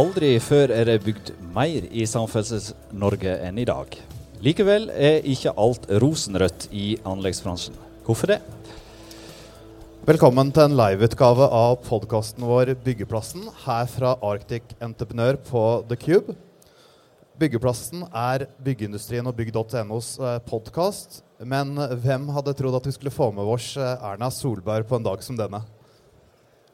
Aldri før er det bygd mer i Samferdsels-Norge enn i dag. Likevel er ikke alt rosenrødt i anleggsbransjen. Hvorfor det? Velkommen til en liveutgave av podkasten vår Byggeplassen, her fra Arctic Entreprenør på The Cube. Byggeplassen er byggeindustrien og bygg.nos eh, podkast. Men hvem hadde trodd at vi skulle få med oss eh, Erna Solberg på en dag som denne?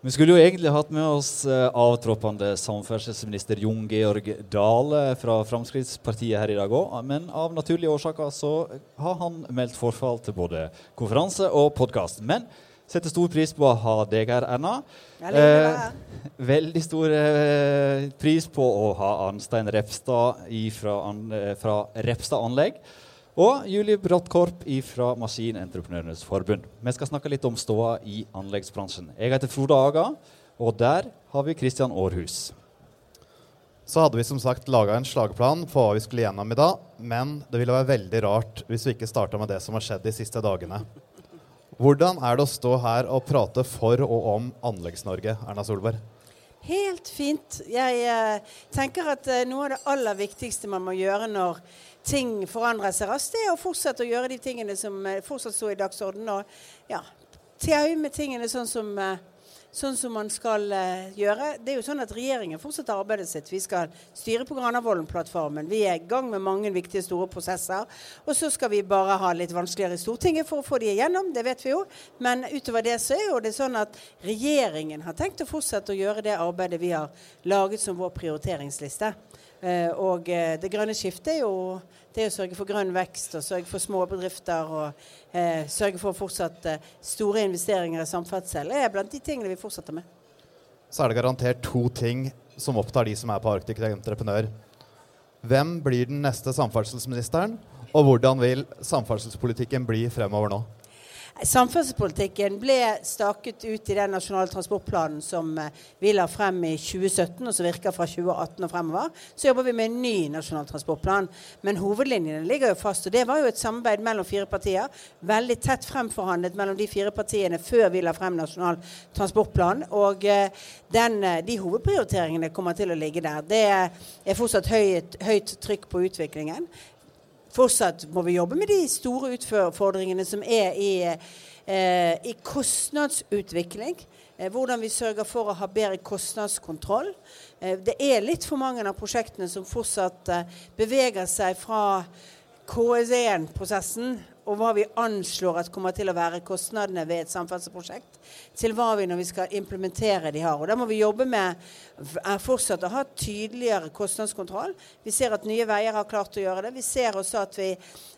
Vi skulle jo egentlig hatt med oss uh, avtroppende samferdselsminister Jon Georg Dale fra Fremskrittspartiet her i dag òg, men av naturlige årsaker så har han meldt forfall til både konferanse og podkast. Men setter stor pris på å ha deg her, Erna. Eh, veldig stor eh, pris på å ha Arnstein Repstad fra, an, fra Repstad Anlegg. Og Julie Brattkorp fra Maskinentreprenørenes Forbund. Vi skal snakke litt om ståa i anleggsbransjen. Jeg heter Frode Aga, og der har vi Kristian Aarhus. Så hadde vi som sagt laga en slagplan på hva vi skulle gjennom i dag. Men det ville være veldig rart hvis vi ikke starta med det som har skjedd de siste dagene. Hvordan er det å stå her og prate for og om Anleggs-Norge, Erna Solberg? Helt fint. Jeg eh, tenker at eh, noe av det aller viktigste man må gjøre når ting forandrer seg raskt, det er å fortsette å gjøre de tingene som eh, fortsatt står i dagsordenen. Og ja, med tingene sånn som, eh, sånn som man skal uh, gjøre. Det er jo sånn at Regjeringen fortsetter arbeidet sitt. Vi skal styre på Granavolden-plattformen. Vi er i gang med mange viktige, store prosesser. Og så skal vi bare ha litt vanskeligere i Stortinget for å få de igjennom. Det vet vi jo. Men utover det så er jo det sånn at regjeringen har tenkt å fortsette å gjøre det arbeidet vi har laget som vår prioriteringsliste. Uh, og uh, det grønne skiftet er jo det er å sørge for grønn vekst og sørge for småbedrifter og eh, sørge for fortsatt eh, store investeringer i samferdsel, er blant de tingene vi fortsetter med. Så er det garantert to ting som opptar de som er på Arctic Entreprenør. Hvem blir den neste samferdselsministeren, og hvordan vil samferdselspolitikken bli fremover nå? Samferdselspolitikken ble staket ut i den nasjonale transportplanen som eh, vi la frem i 2017, og som virker fra 2018 og fremover. Så jobber vi med en ny nasjonal transportplan. Men hovedlinjene ligger jo fast. Og det var jo et samarbeid mellom fire partier. Veldig tett fremforhandlet mellom de fire partiene før vi la frem nasjonal transportplan. Og eh, den, eh, de hovedprioriteringene kommer til å ligge der. Det er fortsatt høyt, høyt trykk på utviklingen. Fortsatt må vi jobbe med de store utfordringene som er i, eh, i kostnadsutvikling. Eh, hvordan vi sørger for å ha bedre kostnadskontroll. Eh, det er litt for mange av prosjektene som fortsatt eh, beveger seg fra KS1-prosessen og hva vi anslår at kommer til å være kostnadene ved et samferdselsprosjekt, til hva vi når vi skal implementere de har. Og Da må vi jobbe med er fortsatt å ha tydeligere kostnadskontroll. Vi ser at Nye Veier har klart å gjøre det. Vi ser også at, vi,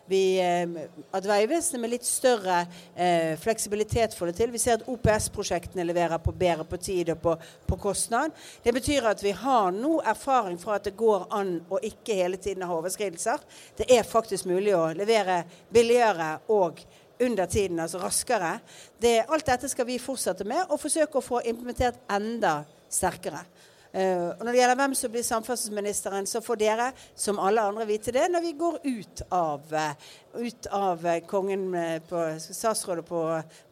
vi, eh, at Vegvesenet med litt større eh, fleksibilitet får det til. Vi ser at OPS-prosjektene leverer på bedre på tid og på, på, kostnad. Det betyr at vi har nå erfaring fra at det går an å ikke hele tiden ha overskridelser. Det er faktisk mulig å levere billigere og under tiden, altså raskere. Det, alt dette skal vi fortsette med og forsøke å få implementert enda sterkere. Uh, og Når det gjelder hvem som blir samferdselsministeren, så får dere som alle andre vite det når vi går ut av, uh, ut av uh, kongen på statsrådet på,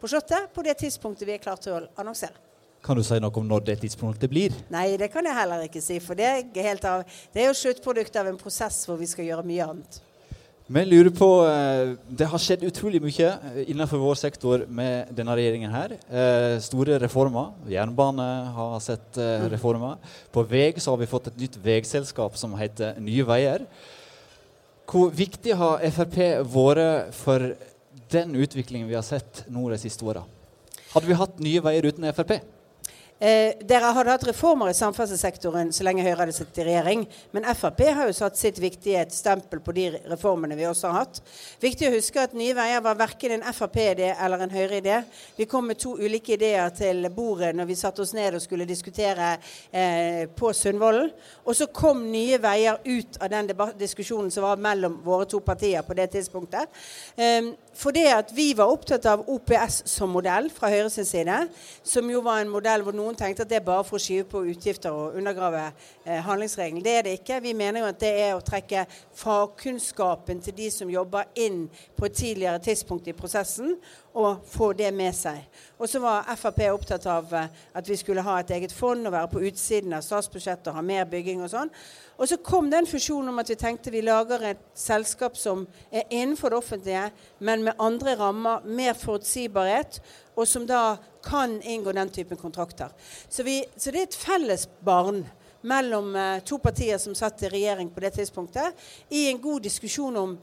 på Slottet på det tidspunktet vi er klare til å annonsere. Kan du si noe om når det tidspunktet blir? Nei, det kan jeg heller ikke si. For det er, av, det er jo sluttprodukt av en prosess hvor vi skal gjøre mye annet. Vi lurer på eh, Det har skjedd utrolig mye eh, innenfor vår sektor med denne regjeringen her. Eh, store reformer. Jernbane har sett mm. reformer. På vei så har vi fått et nytt veiselskap som heter Nye Veier. Hvor viktig har Frp vært for den utviklingen vi har sett nå de siste åra? Hadde vi hatt Nye Veier uten Frp? Eh, dere hadde hatt reformer i samferdselssektoren så lenge Høyre hadde sittet i regjering. Men Frp har jo satt sitt viktige stempel på de reformene vi også har hatt. Viktig å huske at Nye Veier var verken en Frp-idé eller en Høyre-idé. Vi kom med to ulike ideer til bordet når vi satte oss ned og skulle diskutere eh, på Sundvolden. Og så kom Nye Veier ut av den diskusjonen som var mellom våre to partier på det tidspunktet. Eh, fordi at vi var opptatt av OPS som modell fra Høyres side, som jo var en modell hvor noen tenkte at det er bare for å skyve på utgifter og undergrave eh, handlingsregelen. Det er det ikke. Vi mener jo at det er å trekke fagkunnskapen til de som jobber inn på et tidligere tidspunkt i prosessen, og få det med seg. Og så var Frp opptatt av eh, at vi skulle ha et eget fond og være på utsiden av statsbudsjettet og ha mer bygging og sånn. Og så kom den fusjonen om at vi tenkte vi lager et selskap som er innenfor det offentlige, men med andre rammer, mer forutsigbarhet, og som da kan inngå den typen kontrakter. Så, vi, så det er et felles barn mellom eh, to partier som satt i regjering på det tidspunktet, i en god diskusjon om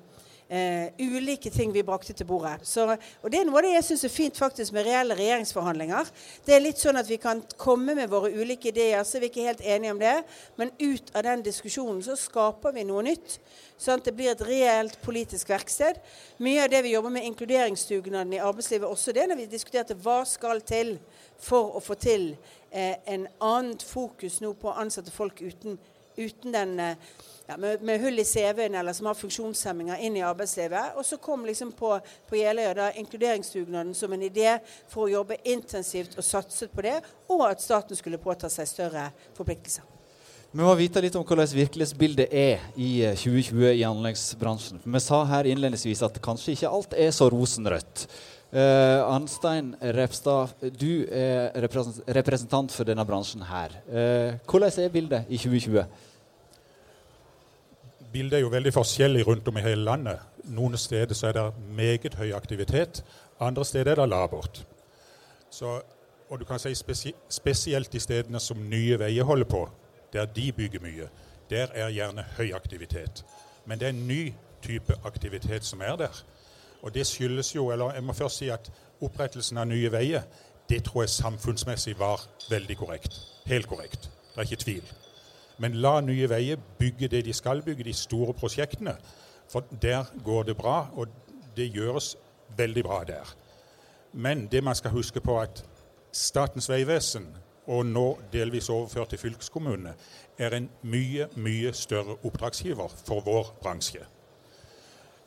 Uh, ulike ting vi brakte til bordet. Så, og Det er noe av det jeg syns er fint faktisk med reelle regjeringsforhandlinger. Det er litt sånn at vi kan komme med våre ulike ideer, så er vi ikke helt enige om det. Men ut av den diskusjonen så skaper vi noe nytt. Sånn at det blir et reelt politisk verksted. Mye av det vi jobber med inkluderingsdugnaden i arbeidslivet, også det når vi diskuterte hva skal til for å få til eh, en annet fokus nå på å ansette folk uten, uten den eh, ja, med, med, hull i CV-en eller som har funksjonshemminger inn i arbeidslivet. Og så kom liksom på, på Jeløya da inkluderingsdugnaden som en idé for å jobbe intensivt og satset på det, og at staten skulle påta seg større forpliktelser. Vi må vite litt om hvordan virkelighetsbildet er i 2020 eh, i anleggsbransjen. Vi sa her innledningsvis at kanskje ikke alt er så rosenrødt. Uh, Arnstein Repstad, du er representant for denne bransjen her. Uh, hvordan er bildet i 2020? Bildet er jo veldig forskjellig rundt om i hele landet. Noen steder så er det meget høy aktivitet, andre steder er det labert. Så, og du kan si spesi Spesielt de stedene som Nye Veier holder på, der de bygger mye, der er gjerne høy aktivitet. Men det er en ny type aktivitet som er der. Og det skyldes jo, eller jeg må først si at opprettelsen av Nye Veier, det tror jeg samfunnsmessig var veldig korrekt. Helt korrekt. Det er ikke tvil. Men la Nye Veier bygge det de skal bygge, de store prosjektene. For der går det bra, og det gjøres veldig bra der. Men det man skal huske på, at Statens vegvesen, og nå delvis overført til fylkeskommunene, er en mye, mye større oppdragsgiver for vår bransje.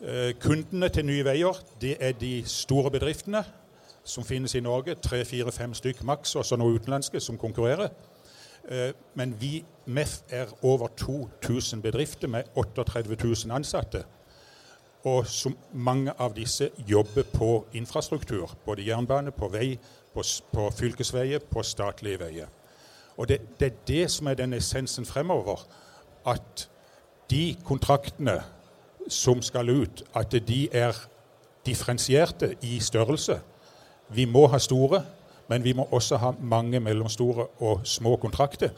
Eh, kundene til Nye Veier det er de store bedriftene som finnes i Norge. Tre, fire, fem stykk maks, også noen utenlandske som konkurrerer. Eh, men vi, MEF er over 2000 bedrifter med 38 000 ansatte. Og som mange av disse jobber på infrastruktur. Både jernbane, på vei, på, på fylkesveier, på statlige veier. Og det, det, er det som er den essensen fremover. At de kontraktene som skal ut, at de er differensierte i størrelse. Vi må ha store, men vi må også ha mange mellomstore og små kontrakter.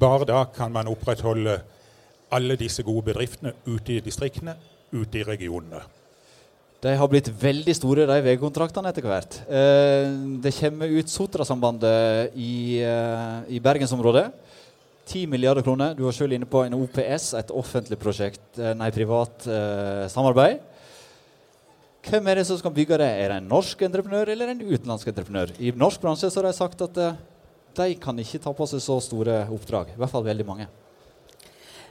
Bare da kan man opprettholde alle disse gode bedriftene ute i distriktene, ute i regionene. De har blitt veldig store, de veikontraktene etter hvert. Eh, det kommer ut Sotrasambandet i, eh, i bergensområdet. 10 milliarder kroner. Du var selv inne på en OPS, et offentlig prosjekt, eh, nei, privat samarbeid. Hvem er det som skal bygge det? Er det en norsk entreprenør eller en utenlandsk entreprenør? I norsk bransje så har de sagt at uh, de kan ikke ta på seg så store oppdrag. I hvert fall veldig mange.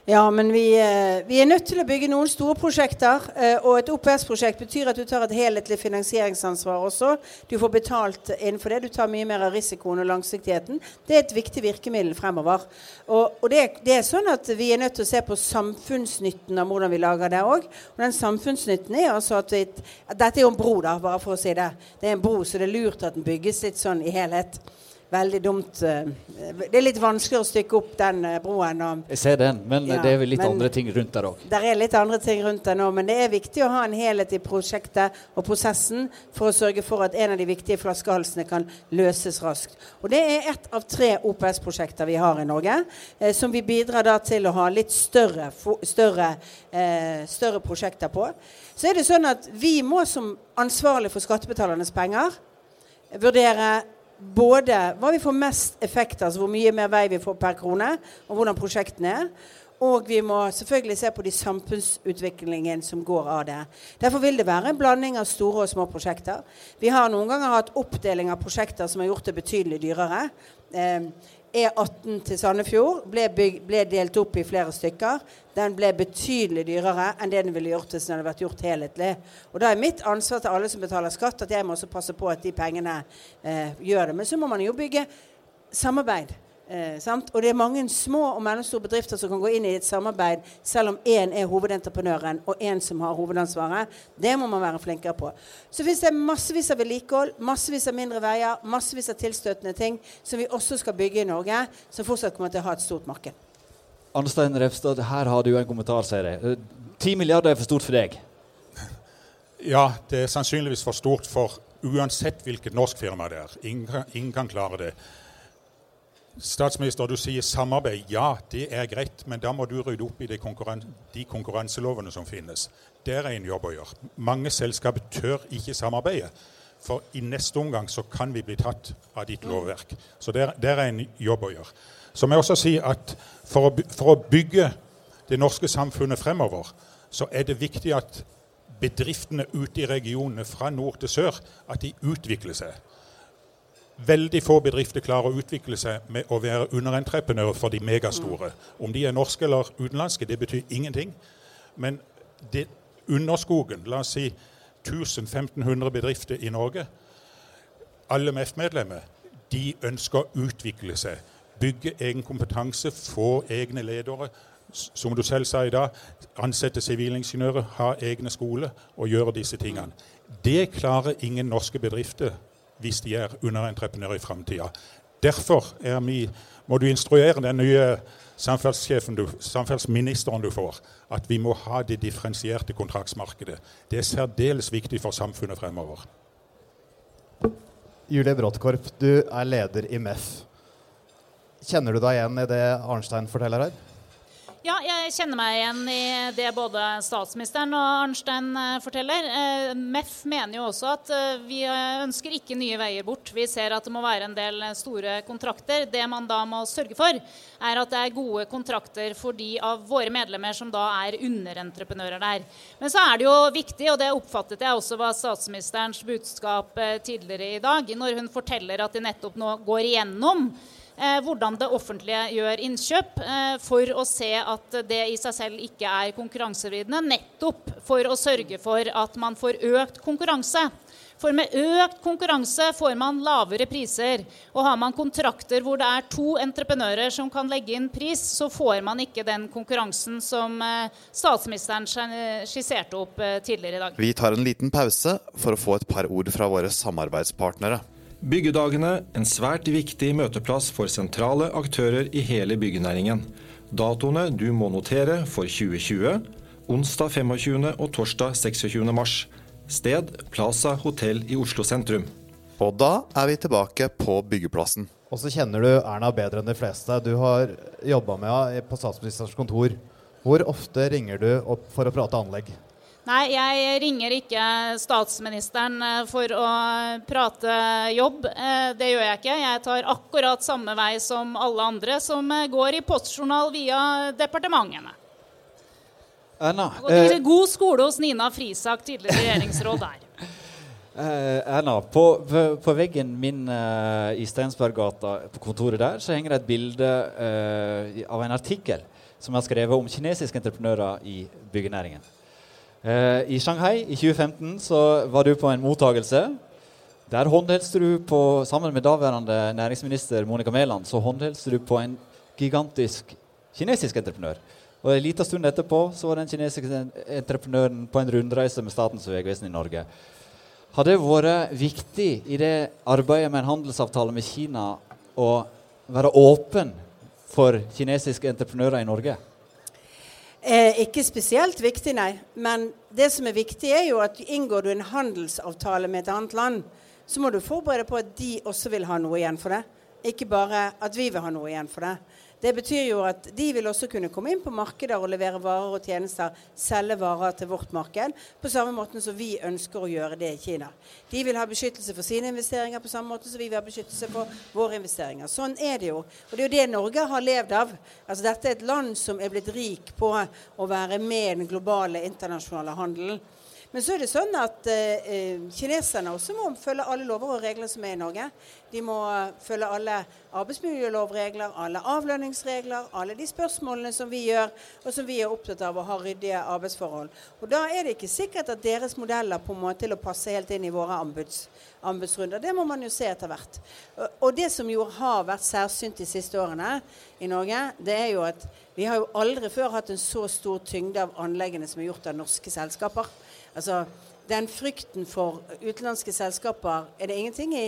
Ja, men vi, eh, vi, er nødt til å bygge noen store prosjekter. Eh, og et OPS-prosjekt betyr at du tar et helhetlig finansieringsansvar også. Du får betalt innenfor det. Du tar mye mer av risikoen og langsiktigheten. Det er et viktig virkemiddel fremover. Og, og det, det, er sånn at vi er nødt til å se på samfunnsnytten av hvordan vi lager det òg. Og den samfunnsnytten er altså at, vi, at Dette er jo en bro, da, bare for å si det. Det er en bro, så det er lurt at den bygges litt sånn i helhet veldig dumt. Eh, det er litt vanskelig å stykke opp den eh, broen. Og, jeg ser den, men ja, det er vel litt andre ting rundt der òg? Det er litt andre ting rundt der nå, men det er viktig å ha en helhet i prosjektet og prosessen for å sørge for at en av de viktige flaskehalsene kan løses raskt. Og Det er ett av tre OPS-prosjekter vi har i Norge, eh, som vi bidrar da til å ha litt større, større, eh, større prosjekter på. Så er det sånn at vi må som ansvarlig for skattebetalernes penger vurdere både hva vi får mest effekt altså hvor mye mer vei vi får per krone, og hvordan prosjektene er. Og vi må selvfølgelig se på de samfunnsutviklingen som går av det. Derfor vil det være en blanding av store og små prosjekter. Vi har noen ganger hatt oppdeling av prosjekter som har gjort det betydelig dyrere. Eh, E18 til Sandefjord ble, ble, delt opp i flere stykker. Den ble betydelig dyrere enn det den ville gjort hvis den hadde vært gjort helhetlig. Og Da er mitt ansvar til alle som betaler skatt, at jeg må også passe på at de pengene eh, gjør det. Men så må man jo bygge samarbeid Eh, sant? Og det er mange små og mellomstore bedrifter som kan gå inn i et samarbeid selv om én er hovedentreprenøren og én som har hovedansvaret. Det må man være flinkere på. Så fins det massevis av vedlikehold, massevis av mindre veier, massevis av tilstøtende ting som vi også skal bygge i Norge, som fortsatt kommer til å ha et stort marked. Arnstein Refstad, her har du en kommentar, sier jeg. Ti milliarder er for stort for deg. Ja, det er sannsynligvis for stort for uansett hvilket norsk firma det er. Ingen, ingen kan klare det. Statsminister, du sier samarbeid. Ja, det er greit, men da må du rydde opp i de, konkurren de konkurranselovene som finnes. Det er en jobb å gjøre. Mange selskap tør ikke samarbeide. For i neste omgang så kan vi bli tatt av ditt lovverk. Så det er en jobb å gjøre. Så må jeg også si at for å, for å bygge det norske samfunnet fremover, så er det viktig at bedriftene ute i regionene fra nord til sør at de utvikler seg. Veldig få bedrifter klarer å utvikle seg med å være underentreprenører for de megastore. Om de er norske eller utenlandske, det betyr ingenting. Men det, underskogen, la oss si 1000-1500 bedrifter i Norge, alle MEF-medlemmer, de ønsker å utvikle seg. Bygge egen kompetanse, få egne ledere. Som du selv sa i dag, ansette sivilingeniører, ha egne skoler og gjøre disse tingene. Det klarer ingen norske bedrifter hvis de er underentreprenører i framtida. Derfor vi, må du instruere den nye samferdselsministeren du får, at vi må ha det differensierte kontraktsmarkedet. Det er særdeles viktig for samfunnet fremover. Julie Bråttkorp, du er leder i MEF. Kjenner du deg igjen i det Arnstein forteller her? Ja, jeg kjenner meg igjen i det både statsministeren og Arnstein eh, forteller. Eh, MEF mener jo også at eh, vi ønsker ikke nye veier bort. Vi ser at det må være en del store kontrakter. Det man da må sørge for, er at det er gode kontrakter for de av våre medlemmer som da er underentreprenører der. Men så er det jo viktig, og det oppfattet jeg også var statsministerens budskap tidligere i dag, når hun forteller at de nettopp nå går igjennom hvordan det offentlige gjør innkjøp, eh, for å se at det i seg selv ikke er konkurransevridende. Nettopp for å sørge for at man får økt konkurranse. For med økt konkurranse får man lavere priser. Og har man kontrakter hvor det er to entreprenører som kan legge inn pris, så får man ikke den konkurransen som eh, statsministeren skisserte opp tidligere i dag. Vi tar en liten pause for å få et par ord fra våre samarbeidspartnere. Byggedagene en svært viktig møteplass for sentrale aktører i hele byggenæringen. Datoene du må notere for 2020 onsdag 25. og torsdag 26. mars. Sted Plaza hotell i Oslo sentrum. Og da er vi tilbake på byggeplassen. Og så kjenner du Erna bedre enn de fleste. Du har jobba med henne på statsministerens kontor. Hvor ofte ringer du opp for å prate anlegg? Nei, jeg ringer ikke statsministeren eh, for å prate jobb. Eh, det gjør jeg ikke. Jeg tar akkurat samme vei som alle andre som eh, går i postjournal via departementene. Erna, eh, god skole hos Nina Frisak, tidligere regjeringsråd der. Anna, Erna, på, på, på, veggen min uh, i Steinsberggata, på kontoret der, så henger det et bilde av en artikkel som har skrevet om kinesiske entreprenører i byggenæringen. Eh, I Shanghai i 2015 så var du på en mottakelse. Der håndhilste du på, sammen med daværende næringsminister Monica Mæland så håndhilste du på en gigantisk kinesisk entreprenør. Og En liten stund etterpå så var den kinesiske entreprenøren på en rundreise med Statens vegvesen i Norge. Har det vært viktig i det arbeidet med en handelsavtale med Kina å være åpen for kinesiske entreprenører i Norge? Eh, ikke spesielt viktig, nei. Men det som er viktig, er jo at inngår du en handelsavtale med et annet land, så må du forberede på at de også vil ha noe igjen for det. Ikke bare at vi vil ha noe igjen for det. Det betyr jo at de vil også kunne komme inn på markeder og levere varer og tjenester, selge varer til vårt marked, på samme måte som vi ønsker å gjøre det i Kina. De vil ha beskyttelse for sine investeringer på samme måte som vi vil ha beskyttelse for våre investeringer. Sånn er det jo. Og det er jo det Norge har levd av. Altså Dette er et land som er blitt rik på å være med i den globale internasjonale handelen. Men så er det sånn at eh, eh, kineserne også må følge alle lover og regler som er i Norge. De må følge alle arbeidsmiljølovregler, alle avlønningsregler, alle de spørsmålene som vi gjør, og som vi er opptatt av å ha ryddige arbeidsforhold. Og da er det ikke sikkert at deres modeller på en måte til å passe helt inn i våre anbuds, anbudsrunder. Det må man jo se etter hvert. Og det som jo har vært særsynt de siste årene i Norge, det er jo at vi har jo aldri før hatt en så stor tyngde av anleggene som er gjort av norske selskaper. Altså, den frykten for utenlandske selskaper er det ingenting i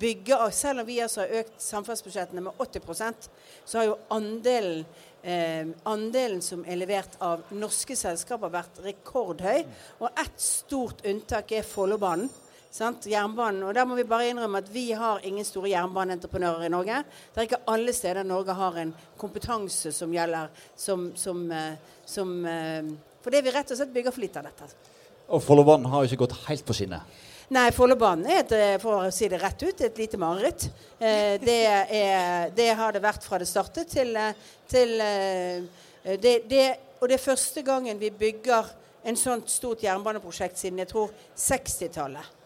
bygge Selv om vi altså har økt samferdselsbudsjettene med 80% så har jo andelen, eh, andelen som er levert av norske selskaper, vært rekordhøy. Og ett stort unntak er Follobanen. Sant? Jernbanen. Og der må vi bare innrømme at vi har ingen store jernbaneentreprenører i Norge. Det er ikke alle steder Norge har en kompetanse som gjelder som, som, eh, som eh, Fordi vi rett og slett bygger for lite av dette. Og Follobanen har jo ikke gått helt på skinner. Nei, Follobanen er, et, eh, for å si det rett ut, et lite mareritt. Eh, det, det, har det vært fra det startet til, eh, til eh, det, det, Og det er første gangen vi bygger en sånt stort jernbaneprosjekt siden jeg tror 60-tallet.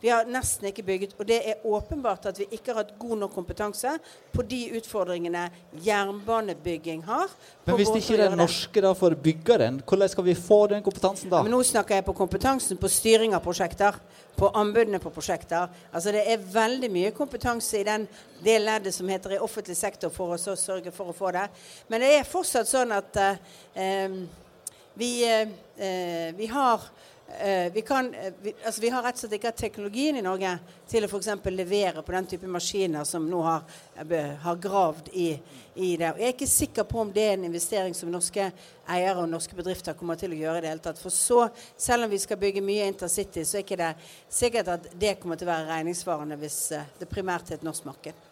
Vi har nesten ikke bygget, og det er åpenbart at vi ikke har hatt god nok kompetanse på de utfordringene jernbanebygging har. Men hvis ikke det er norske da for byggeren, hvordan skal vi få den kompetansen da? Men nå snakker jeg på kompetansen på styring av prosjekter, på anbudene på prosjekter. Altså Det er veldig mye kompetanse i den, det leddet som heter i offentlig sektor for å sørge for å få det. Men det er fortsatt sånn at uh, vi, uh, vi har vi, kan, uh, vi, altså vi, har rett og slett ikke hatt teknologien i Norge til å f.eks. levere på den type maskiner som nå har, uh, har gravd i, i, det. Jeg er ikke sikker på om det er en investering som norske eiere og norske bedrifter kommer til å gjøre. i det hele tatt. For så, Selv om vi skal bygge mye intercity, så er ikke det sikkert at det kommer til å være regningssvarende hvis det primært er et norsk marked.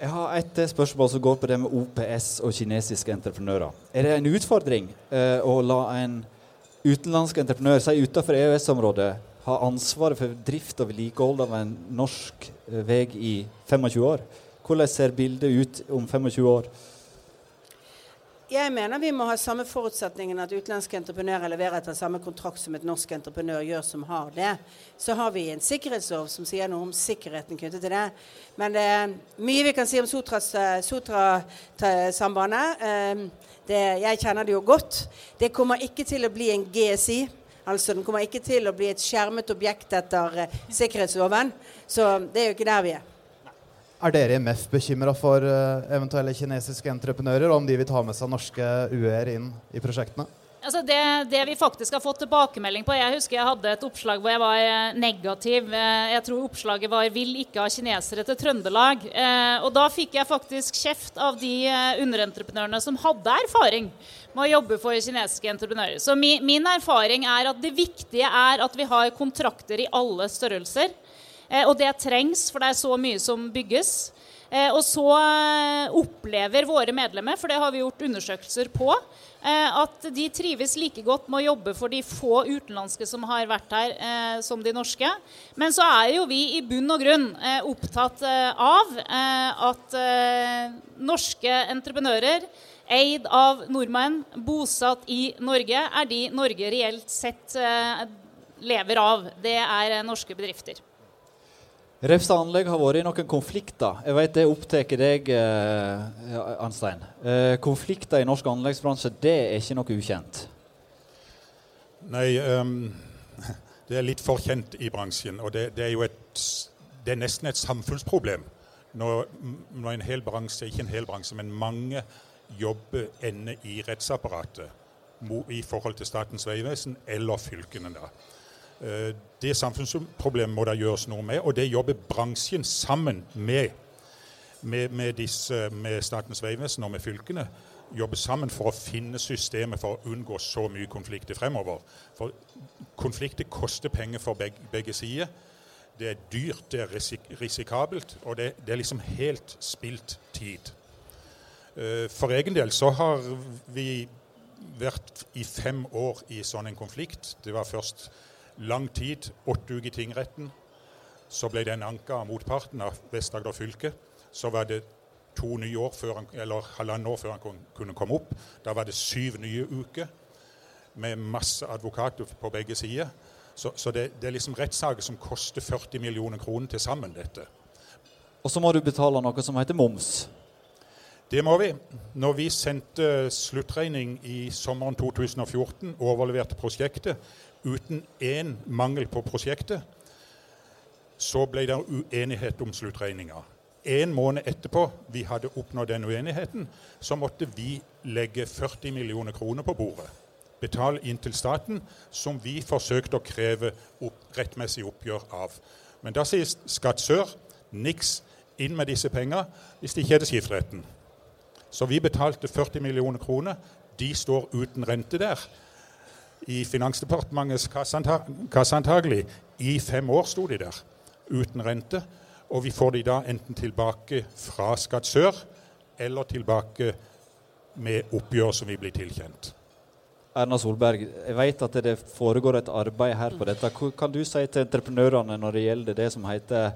Jeg har et spørsmål som går på det med OPS og kinesiske entreprenører. Er det en utfordring å la en utenlandske entreprenører si utenfor EØS-området har ansvaret for drift og vedlikehold av en norsk eh, vei i 25 år. Hvordan ser bildet ut om 25 år? Jeg mener vi må ha samme forutsetningen at utenlandske entreprenører leverer etter samme kontrakt som et norsk entreprenør gjør som har det. Så har vi en sikkerhetslov som sier noe om sikkerheten knyttet til det. Men det er mye vi kan si om Sotra-sambandet. Eh, jeg kjenner det jo godt. Det kommer ikke til å bli en GSI. Altså Den kommer ikke til å bli et skjermet objekt etter eh, sikkerhetsloven. Så det er jo ikke der vi er. Er dere i MEF bekymra for uh, eventuelle kinesiske entreprenører, og om de vil ta med seg norske UER inn i prosjektene? Altså det, det, vi faktisk har fått tilbakemelding på Jeg husker jeg hadde et oppslag hvor jeg var eh, negativ. Eh, jeg tror oppslaget var 'Vil ikke ha kinesere til Trøndelag'. Og da fikk jeg faktisk kjeft av de underentreprenørene som hadde erfaring med å jobbe for kinesiske entreprenører. Så min erfaring er at det viktige er at vi har kontrakter i alle størrelser. Eh, og det trengs, for det er så mye som bygges. Eh, og så eh, opplever våre medlemmer, for det har vi gjort undersøkelser på, at de trives like godt med å jobbe for de få utenlandske som har vært her, som de norske. Men så er jo vi i bunn og grunn opptatt av at norske entreprenører eid av nordmenn, bosatt i Norge, er de Norge reelt sett lever av. Det er norske bedrifter. Refstad anlegg har vært i noen konflikter. Jeg vet det opptar deg, eh, Anstein. Eh, konflikter i norsk anleggsbransje det er ikke noe ukjent? Nei, um, det er litt for kjent i bransjen. Og det, det, er jo et, det er nesten et samfunnsproblem når, når, en hel bransje, ikke en hel bransje, men mange jobber ender i rettsapparatet i forhold til Statens vegvesen eller fylkene. da. Eh, det samfunnsproblemet må det gjøres noe med, og det jobber bransjen sammen med, med, med, disse, med Statens vegvesen og med fylkene. Jobber sammen for å finne systemet for å unngå så mye konflikter fremover. For konflikter koster penger for begge, begge sider. Det er dyrt, det er risik risikabelt, og det, det, er liksom helt spilt tid. Eh, for egen del så har vi vært i fem år i sånn en konflikt. Det var først lang tid, åtte uker i tingretten. Så ble den anka av motparten av Vest-Agder fylke. Så var det to nye år før han, eller halvannet år før han kunne komme opp. Da var det syv nye uker. med masse advokater på begge sider. Så, så det, det, er liksom rettssaker som koster 40 millioner kroner til sammen, dette. Og så må du betale noe som heter moms. Det må vi. Når vi sendte sluttregning i sommeren 2014, overleverte prosjektet uten én mangel på prosjektet, så ble det uenighet om sluttregninga. En måned etterpå vi hadde oppnådd den uenigheten, så måtte vi legge 40 millioner kroner på bordet. Betale inn til staten, som vi forsøkte å kreve opp, rettmessig oppgjør av. Men da sier Skatt sør niks inn med disse pengene hvis det ikke er det skifteretten. Så vi betalte 40 millioner kroner. De står uten rente der. I Finansdepartementets kasse antagelig. I fem år sto de der uten rente. Og vi får de da enten tilbake fra Skatt sør eller tilbake med oppgjør som vi blir tilkjent. Erna Solberg, jeg vet at det foregår et arbeid her på dette. Hva kan du si til entreprenørene når det gjelder det som heter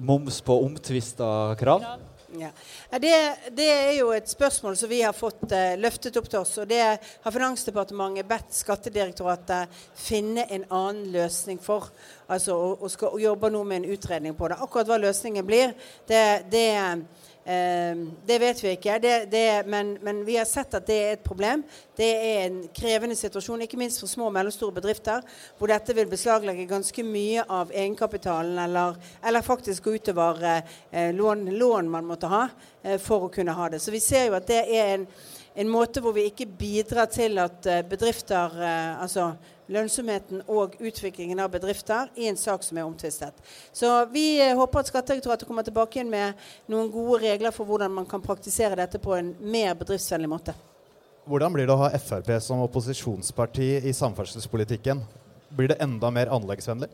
moms på omtvista krav? Ja. Det, det, er jo et spørsmål som vi har fått uh, løftet opp til oss. og Det har Finansdepartementet bedt Skattedirektoratet finne en annen løsning for. Altså, og, og, skal, og nå med en utredning på det. Akkurat hva løsningen blir, det, det det vet vi ikke, det, det, men, men, vi har sett at det er et problem. Det er en krevende situasjon, ikke minst for små og mellomstore bedrifter, hvor dette vil beslaglegge ganske mye av egenkapitalen, eller, eller faktisk gå utover eh, lån, lån, man måtte ha eh, for å kunne ha det. Så vi ser jo at det er en, en måte hvor vi ikke bidrar til at eh, bedrifter eh, altså lønnsomheten og utviklingen av bedrifter i en sak som er omtvistet. Så vi eh, håper at Skattedirektoratet kommer tilbake igjen med noen gode regler for hvordan man kan praktisere dette på en mer bedriftsvennlig måte. Hvordan blir det å ha Frp som opposisjonsparti i samferdselspolitikken? Blir det enda mer anleggsvennlig?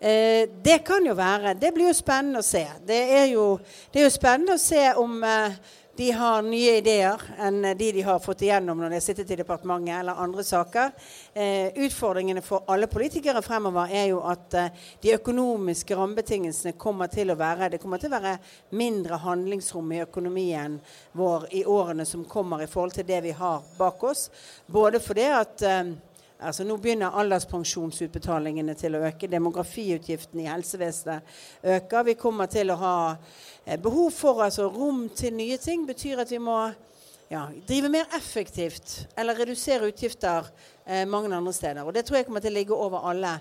Eh, det kan jo være. Det blir jo spennende å se. Det er jo, det er jo spennende å se om eh, de har nye ideer enn de de har fått igjennom når de har sittet i departementet eller andre saker. Eh, utfordringene for alle politikere fremover er jo at eh, de økonomiske rammebetingelsene kommer til å være Det kommer til å være mindre handlingsrom i økonomien vår i årene som kommer i forhold til det vi har bak oss. Både fordi at eh, Altså Nå begynner alderspensjonsutbetalingene til å øke. Demografiutgiftene i helsevesenet øker. Vi kommer til å ha behov for altså rom til nye ting. betyr at vi må ja, drive mer effektivt eller redusere utgifter eh, mange andre steder. Og Det tror jeg kommer til å ligge over alle,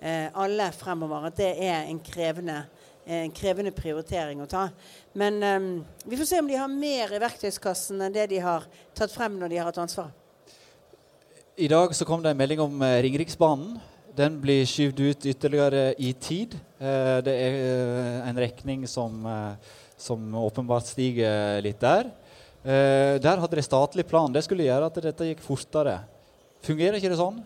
eh, alle fremover. At det er en krevende, en krevende prioritering å ta. Men eh, vi får se om de har mer i verktøyskassen enn det de har tatt frem når de har hatt ansvaret. I dag så kom det en melding om eh, Ringeriksbanen. Den blir skyvd ut ytterligere i tid. Eh, det er eh, en regning som, som åpenbart stiger litt der. Der hadde de statlig plan. Det skulle gjøre at dette gikk fortere. Fungerer ikke det sånn?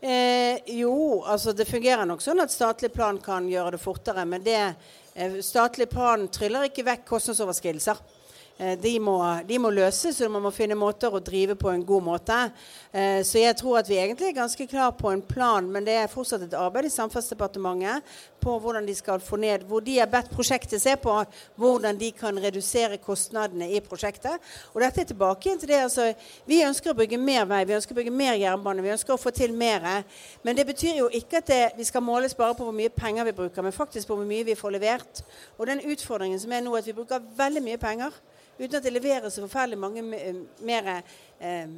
Eh, jo, altså det fungerer nok sånn at statlig plan kan gjøre det fortere. Men det, eh, statlig plan tryller ikke vekk kostnadsoverskridelser. Eh, de må, de må, løses, og man må finne måter å drive på en god måte. Eh, så jeg tror at vi egentlig er ganske klar på en plan, men det er fortsatt et arbeid i Samferdselsdepartementet på hvordan de skal få ned Hvor de har bedt prosjektet se på hvordan de kan redusere kostnadene i prosjektet. Og dette er tilbake igjen til det. altså Vi ønsker å bygge mer vei, vi ønsker å bygge mer jernbane, vi ønsker å få til mer. Men det betyr jo ikke at det, vi skal måles bare på hvor mye penger vi bruker, men faktisk på hvor mye vi får levert. Og den utfordringen som er nå, at vi bruker veldig mye penger uten at det leveres så forferdelig mange mer eh,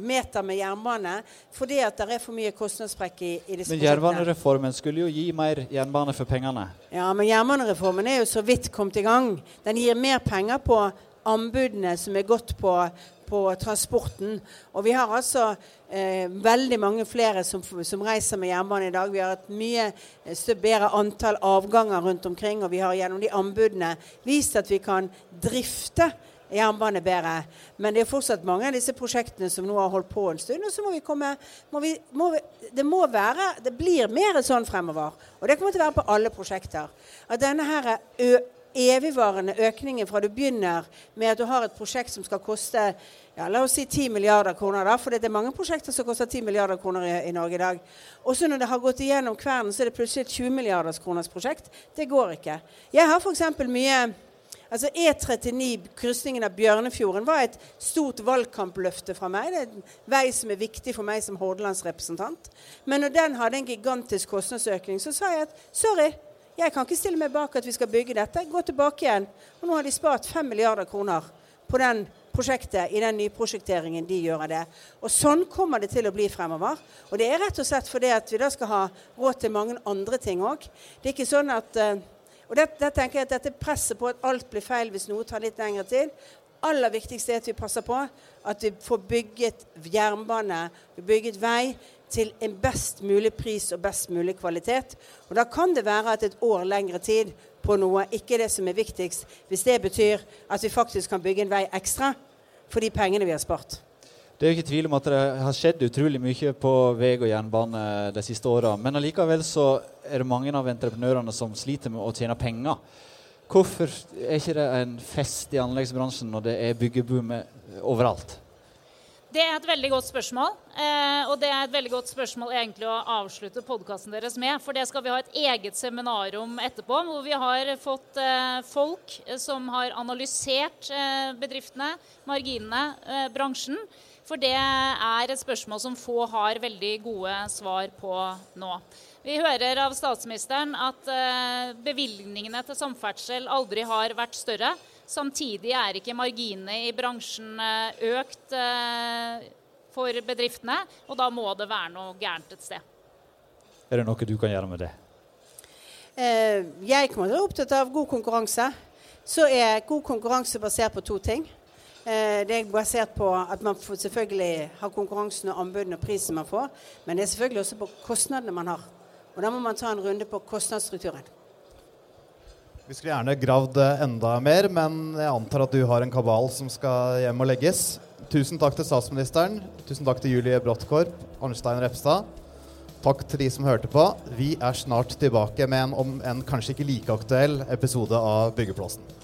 meter med jernbane, fordi at det er for mye kostnadssprekk i, i disse Men jernbanereformen skulle jo gi mer jernbane for pengene? Ja, men jernbanereformen er jo så vidt kommet i gang. Den gir mer penger på anbudene som er gått på, på transporten. Og vi har altså eh, veldig mange flere som, som, reiser med jernbane i dag. Vi har et mye eh, bedre antall avganger rundt omkring, og vi har gjennom de anbudene vist at vi kan drifte jernbane bedre. Men det er fortsatt mange av disse prosjektene som nå har holdt på en stund. Og så må vi komme må vi, må vi, Det må være Det blir mer sånn fremover. Og det kommer til å være på alle prosjekter. At denne her evigvarende økningen fra du begynner med at du har et prosjekt som skal koste ja, la oss si 10 milliarder kroner, da, for det er mange prosjekter som koster 10 milliarder kroner i, i Norge i dag. Og så når det har gått igjennom kvernen, så er det plutselig et 20 milliarders kroners prosjekt. Det går ikke. Jeg har f.eks. mye Altså E39, krysningen av Bjørnefjorden, var et stort valgkampløfte fra meg. Det er en vei som er viktig for meg som hordalandsrepresentant. Men når den hadde en gigantisk kostnadsøkning, så sa jeg at sorry, jeg kan ikke stille meg bak at vi skal bygge dette. Gå tilbake igjen. Og nå har de spart 5 milliarder kroner på den prosjektet i den nyprosjekteringen de gjør av det. Og sånn kommer det til å bli fremover. Og det er rett og slett fordi at vi da skal ha råd til mange andre ting òg. Det er ikke sånn at uh, og der, det tenker jeg at dette presset på at alt blir feil hvis noe tar litt lengre tid. Aller viktigste er at vi passer på at vi får bygget jernbane, vi bygget vei til en best mulig pris og best mulig kvalitet. Og Da kan det være at et år lengre tid på noe ikke er det som er viktigst, hvis det betyr at vi faktisk kan bygge en vei ekstra for de pengene vi har spart. Det er jo ikke tvil om at det har skjedd utrolig mye på vei og jernbane de siste åra. Men allikevel så er det mange av entreprenørene som sliter med å tjene penger. Hvorfor er ikke det en fest i anleggsbransjen når det er byggeboom overalt? Det er et veldig godt spørsmål. Eh, og det er et veldig godt spørsmål egentlig å avslutte podkasten deres med. For det skal vi ha et eget seminar om etterpå, hvor vi har fått eh, folk som har analysert eh, bedriftene, marginene, bransjen. For det er et spørsmål som få har veldig gode svar på nå. Vi hører av statsministeren at eh, bevilgningene til samferdsel aldri har vært større. Samtidig er ikke marginene i bransjen eh, økt eh, for bedriftene, og da må det være noe gærent et sted. Er det noe du kan gjøre med det? Jeg kommer til å være opptatt av god konkurranse. Så er god konkurranse basert på to ting. Eh, det er basert på at man selvfølgelig har konkurransen og anbudene og prisen man får, men det er selvfølgelig også på kostnadene man har. Og da må man ta en runde på kostnadsstrukturen. Vi skulle gjerne gravd enda mer, men jeg antar at du har en kabal som skal hjem og legges. Tusen takk til statsministeren. Tusen takk til Julie Bråttkorp, Arnstein Repstad. Takk til de som hørte på. Vi er snart tilbake med en om en kanskje ikke like aktuell episode av Byggeplassen.